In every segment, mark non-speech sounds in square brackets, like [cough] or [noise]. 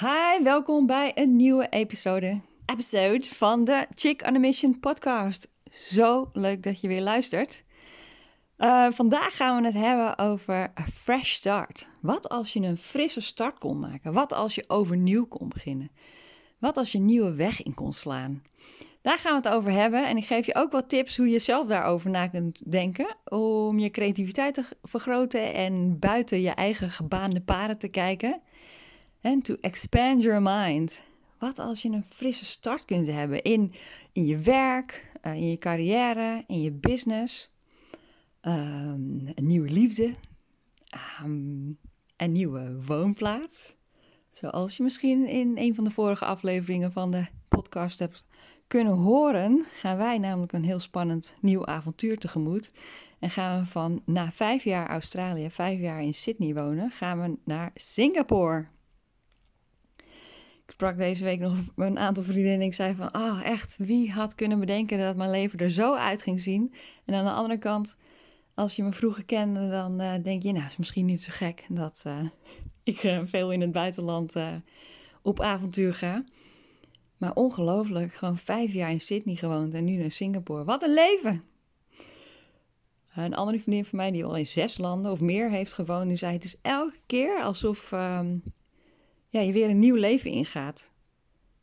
Hi, welkom bij een nieuwe episode, episode van de Chick on a Mission podcast. Zo leuk dat je weer luistert. Uh, vandaag gaan we het hebben over a fresh start. Wat als je een frisse start kon maken? Wat als je overnieuw kon beginnen? Wat als je een nieuwe weg in kon slaan? Daar gaan we het over hebben. En ik geef je ook wat tips hoe je zelf daarover na kunt denken. Om je creativiteit te vergroten en buiten je eigen gebaande paden te kijken. En to expand your mind. Wat als je een frisse start kunt hebben in, in je werk, uh, in je carrière, in je business. Um, een nieuwe liefde. Um, een nieuwe woonplaats. Zoals je misschien in een van de vorige afleveringen van de podcast hebt kunnen horen, gaan wij namelijk een heel spannend nieuw avontuur tegemoet. En gaan we van na vijf jaar Australië, vijf jaar in Sydney wonen, gaan we naar Singapore. Ik sprak deze week nog een aantal vriendinnen en ik zei van, oh echt, wie had kunnen bedenken dat mijn leven er zo uit ging zien? En aan de andere kant, als je me vroeger kende, dan uh, denk je, nou, is misschien niet zo gek dat uh, [laughs] ik uh, veel in het buitenland op avontuur ga. Maar ongelooflijk, gewoon vijf jaar in Sydney gewoond en nu naar Singapore. Wat een leven! Een andere vriendin van mij die al in zes landen of meer heeft gewoond, die zei: Het is elke keer alsof um, ja, je weer een nieuw leven ingaat.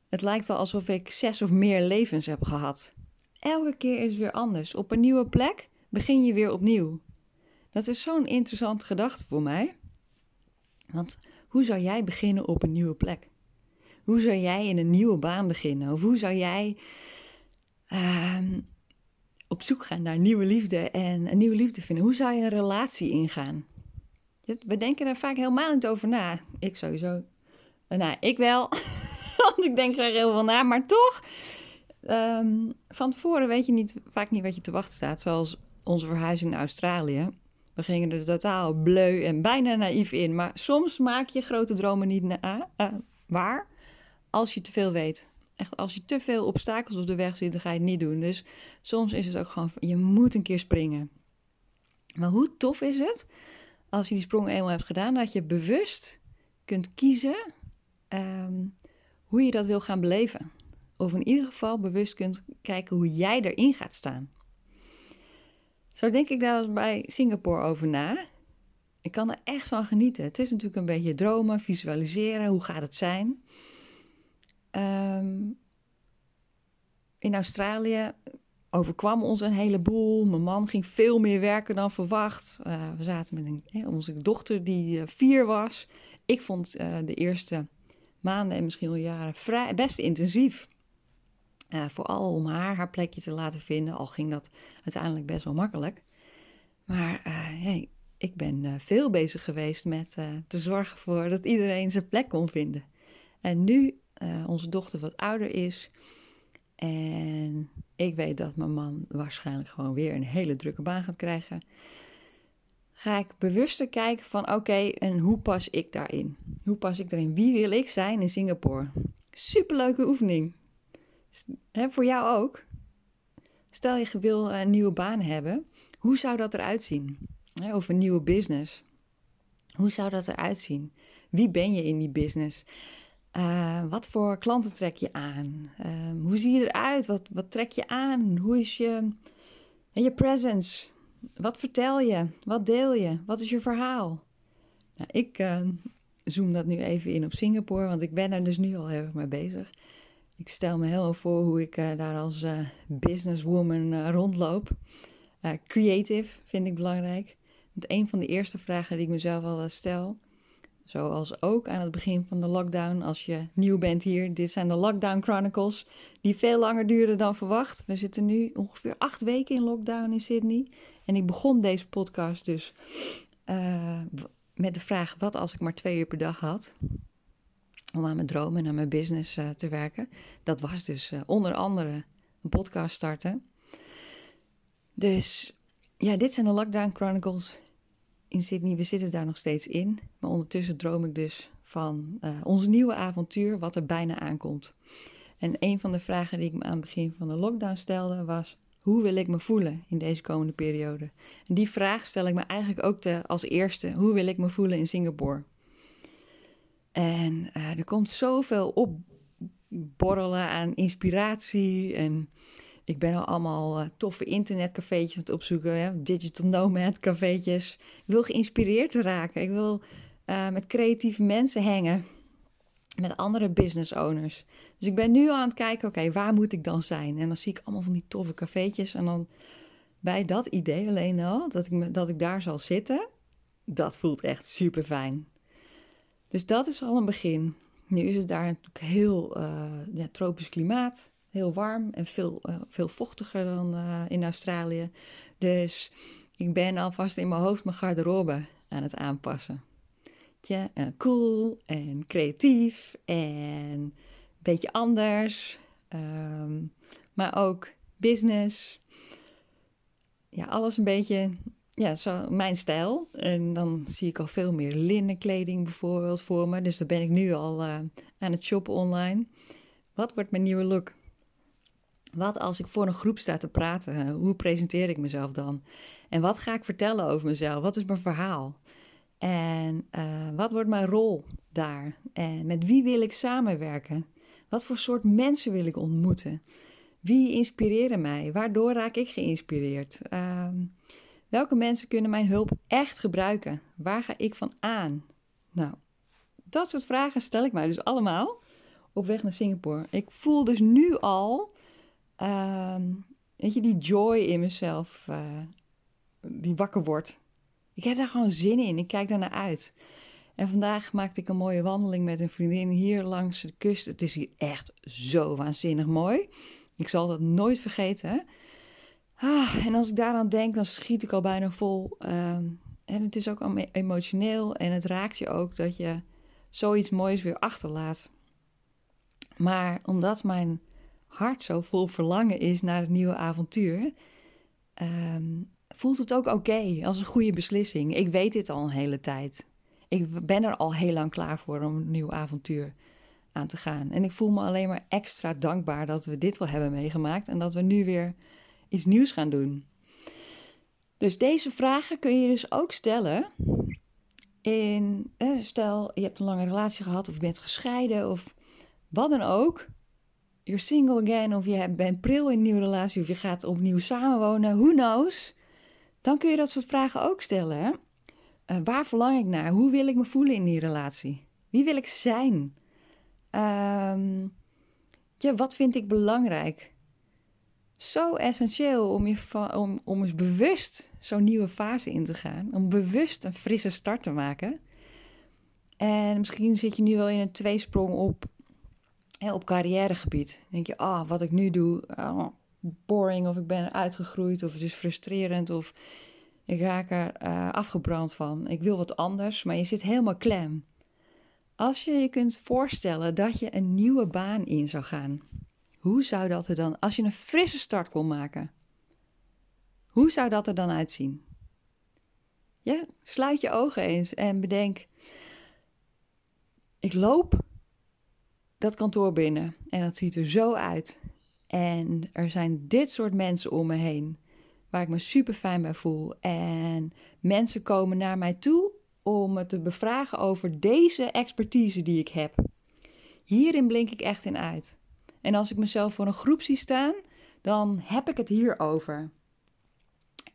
Het lijkt wel alsof ik zes of meer levens heb gehad. Elke keer is het weer anders. Op een nieuwe plek begin je weer opnieuw. Dat is zo'n interessante gedachte voor mij. Want hoe zou jij beginnen op een nieuwe plek? Hoe zou jij in een nieuwe baan beginnen? Of hoe zou jij uh, op zoek gaan naar nieuwe liefde en een nieuwe liefde vinden? Hoe zou je een relatie ingaan? We denken daar vaak helemaal niet over na. Ik sowieso. Nou, ik wel. [laughs] Want ik denk er heel veel na. Maar toch, um, van tevoren weet je niet, vaak niet wat je te wachten staat. Zoals onze verhuizing naar Australië. We gingen er totaal bleu en bijna naïef in. Maar soms maak je grote dromen niet na, uh, waar als je te veel weet. Echt, als je te veel obstakels op de weg ziet, dan ga je het niet doen. Dus soms is het ook gewoon, je moet een keer springen. Maar hoe tof is het als je die sprong eenmaal hebt gedaan, dat je bewust kunt kiezen um, hoe je dat wil gaan beleven. Of in ieder geval bewust kunt kijken hoe jij erin gaat staan. Zo denk ik daar bij Singapore over na. Ik kan er echt van genieten. Het is natuurlijk een beetje dromen, visualiseren. Hoe gaat het zijn? Um, in Australië overkwam ons een heleboel. Mijn man ging veel meer werken dan verwacht. Uh, we zaten met een, onze dochter die uh, vier was. Ik vond uh, de eerste maanden en misschien wel jaren vrij, best intensief. vooral om haar haar plekje te laten vinden. Al ging dat uiteindelijk best wel makkelijk. Maar hey, ik ben veel bezig geweest met te zorgen voor dat iedereen zijn plek kon vinden. En nu onze dochter wat ouder is. En ik weet dat mijn man waarschijnlijk gewoon weer een hele drukke baan gaat krijgen. Ga ik bewuster kijken van oké, en hoe pas ik daarin? Hoe pas ik daarin? Wie wil ik zijn in Singapore? Superleuke oefening. He, voor jou ook. Stel je wil een nieuwe baan hebben. Hoe zou dat eruit zien? Of een nieuwe business. Hoe zou dat eruit zien? Wie ben je in die business? Uh, wat voor klanten trek je aan? Uh, hoe zie je eruit? Wat, wat trek je aan? Hoe is je, je presence? Wat vertel je? Wat deel je? Wat is je verhaal? Nou, ik uh, zoom dat nu even in op Singapore, want ik ben er dus nu al heel erg mee bezig. Ik stel me heel voor hoe ik daar als businesswoman rondloop. creative vind ik belangrijk. Want een van de eerste vragen die ik mezelf al stel Zoals ook aan het begin van de lockdown, als je nieuw bent hier. Dit zijn de Lockdown Chronicles, die veel langer duren dan verwacht. We zitten nu ongeveer acht weken in lockdown in Sydney. En ik begon deze podcast dus uh, met de vraag: wat als ik maar twee uur per dag had? Om aan mijn dromen en aan mijn business uh, te werken. Dat was dus uh, onder andere een podcast starten. Dus ja, dit zijn de Lockdown Chronicles in Sydney. We zitten daar nog steeds in. Maar ondertussen droom ik dus van ons nieuwe avontuur, wat er bijna aankomt. En een van de vragen die ik me aan het begin van de lockdown stelde was: hoe wil ik me voelen in deze komende periode? En die vraag stel ik me eigenlijk ook te, als eerste: hoe wil ik me voelen in Singapore? En er komt zoveel opborrelen aan inspiratie. En ik ben al allemaal toffe internetcafeetjes aan het opzoeken. Hè? Digital nomad cafeetjes. Ik wil geïnspireerd raken. Ik wil met creatieve mensen hangen met andere business owners. Dus ik ben nu aan het kijken, oké, waar moet ik dan zijn? En dan zie ik allemaal van die toffe cafeetjes. En dan bij dat idee alleen al, dat ik, dat ik daar zal zitten, dat voelt echt super fijn. Dus dat is al een begin. Nu is het daar natuurlijk heel ja, tropisch klimaat, heel warm en veel, uh, veel vochtiger dan uh, in Australië. Dus ik ben alvast in mijn hoofd mijn garderobe aan het aanpassen eh, cool en creatief en een beetje anders. Ehm, maar ook business. Ja, alles een beetje ja, zo mijn stijl. En dan zie ik al veel meer linnenkleding bijvoorbeeld voor me. Dus daar ben ik nu al uh, aan het shoppen online. Wat wordt mijn nieuwe look? Wat als ik voor een groep sta te praten? Hoe presenteer ik mezelf dan? En wat ga ik vertellen over mezelf? Wat is mijn verhaal? En uh, wat wordt mijn rol daar? En met wie wil ik samenwerken? Wat voor soort mensen wil ik ontmoeten? Wie inspireren mij? Waardoor raak ik geïnspireerd? Uh, welke mensen kunnen mijn hulp echt gebruiken? Waar ga ik van aan? Nou, dat soort vragen stel ik mij dus allemaal op weg naar Singapore. Ik voel dus nu al, uh, weet je, die joy in mezelf, uh, die wakker wordt. Ik heb daar gewoon zin in. Ik kijk daar naar uit. En vandaag maakte ik een mooie wandeling met een vriendin hier langs de kust. Het is hier echt zo waanzinnig mooi. Ik zal dat nooit vergeten. Ah, en als ik daaraan denk, dan schiet ik al bijna vol. Ehm, en het is ook emotioneel en het raakt je ook dat je zoiets moois weer achterlaat. Maar omdat mijn hart zo vol verlangen is naar het nieuwe avontuur, ehm, voelt het ook oké als een goede beslissing. Ik weet dit al een hele tijd. Ik ben er al heel lang klaar voor om een nieuw avontuur aan te gaan. En ik voel me alleen maar extra dankbaar dat we dit wel hebben meegemaakt en dat we nu weer iets nieuws gaan doen. Dus deze vragen kun je dus ook stellen. In, stel, je hebt een lange relatie gehad of je bent gescheiden of wat dan ook. You're single again of je bent pril in een nieuwe relatie of je gaat opnieuw samenwonen. Who knows? Dan kun je dat soort vragen ook stellen. Uh, waar verlang ik naar? Hoe wil ik me voelen in die relatie? Wie wil ik zijn? Um, ja, wat vind ik belangrijk? Zo essentieel om, je om, om eens bewust zo'n nieuwe fase in te gaan. Om bewust een frisse start te maken. En misschien zit je nu wel in een tweesprong op, hè, op carrièregebied. Denk je, ah, wat ik nu doe, oh, boring of ik ben uitgegroeid of het is frustrerend of ik raak er uh, afgebrand van. Ik wil wat anders, maar je zit helemaal klem. Als je je kunt voorstellen dat je een nieuwe baan in zou gaan, hoe zou dat er dan, als je een frisse start kon maken, hoe zou dat er dan uitzien? Ja, sluit je ogen eens en bedenk: ik loop dat kantoor binnen en dat ziet er zo uit. En er zijn dit soort mensen om me heen waar ik me super fijn bij voel. En mensen komen naar mij toe om me te bevragen over deze expertise die ik heb. Hierin blink ik echt in uit. En als ik mezelf voor een groep zie staan, dan heb ik het hierover.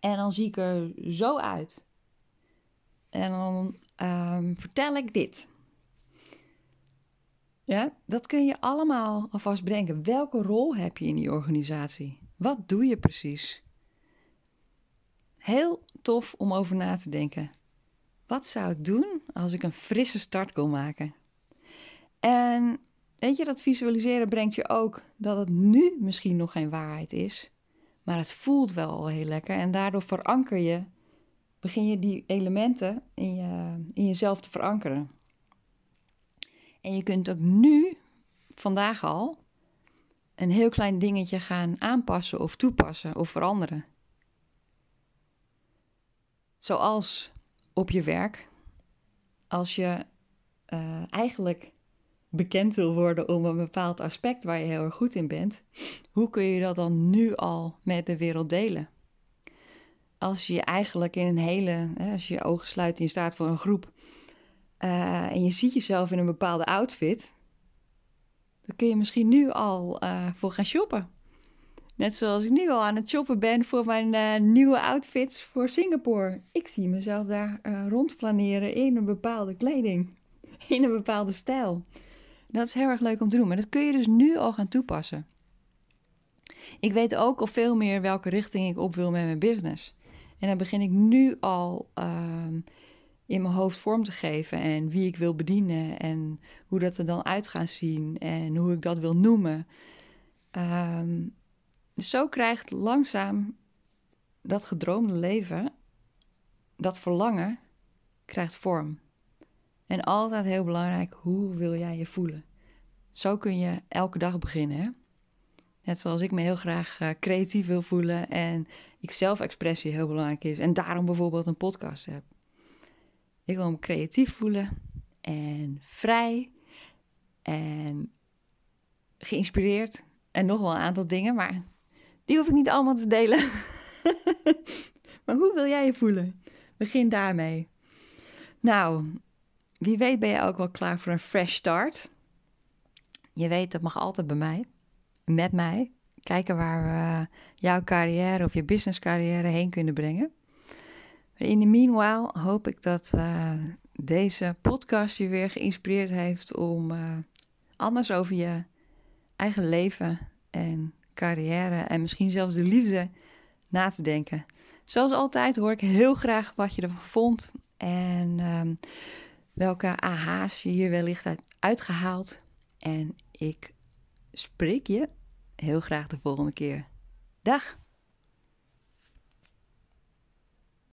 En dan zie ik er zo uit. En dan um, vertel ik dit. Ja, dat kun je allemaal alvast bedenken. Welke rol heb je in die organisatie? Wat doe je precies? Heel tof om over na te denken. Wat zou ik doen als ik een frisse start kon maken? En weet je, dat visualiseren brengt je ook dat het nu misschien nog geen waarheid is, maar het voelt wel al heel lekker en daardoor veranker je, begin je die elementen in, je, in jezelf te verankeren. En je kunt ook nu, vandaag al, een heel klein dingetje gaan aanpassen of toepassen of veranderen. Zoals op je werk, als je uh, eigenlijk bekend wil worden om een bepaald aspect waar je heel erg goed in bent, hoe kun je dat dan nu al met de wereld delen? Als je eigenlijk in een hele, als je je ogen sluit en je staat voor een groep eh, en je ziet jezelf in een bepaalde outfit, dan kun je misschien nu al uh, voor gaan shoppen. Net zoals ik nu al aan het shoppen ben voor mijn uh, nieuwe outfits voor Singapore. Ik zie mezelf daar rondflaneren in een bepaalde kleding, [laughs] in een bepaalde stijl. Dat is heel erg leuk om te doen, maar dat kun je dus nu al gaan toepassen. Ik weet ook al veel meer welke richting ik op wil met mijn business. En dan begin ik nu al uh, in mijn hoofd vorm te geven en wie ik wil bedienen en hoe dat er dan uit gaat zien en hoe ik dat wil noemen. Dus zo krijgt langzaam dat gedroomde leven, dat verlangen, krijgt vorm. En altijd heel belangrijk, hoe wil jij je voelen? Zo kun je elke dag beginnen. Net zoals ik me heel graag uh, creatief wil voelen en ik zelfexpressie heel belangrijk is. En daarom bijvoorbeeld een podcast heb. Ik wil me creatief voelen en vrij en geïnspireerd. En nog wel een aantal dingen, maar die hoef ik niet allemaal te delen. [laughs] maar hoe wil jij je voelen? Begin daarmee. Nou, wie weet ben je ook wel klaar voor een fresh start. Je weet, dat mag altijd bij mij. Met mij. Kijken waar we jouw carrière of je business carrière heen kunnen brengen. In de meanwhile hoop ik dat uh, deze podcast je weer geïnspireerd heeft om uh, anders over je eigen leven en carrière en misschien zelfs de liefde na te denken. Zoals altijd hoor ik heel graag wat je ervan vond en uh, welke aha's je hier wellicht uit uitgehaald. En ik spreek je heel graag de volgende keer. Dag!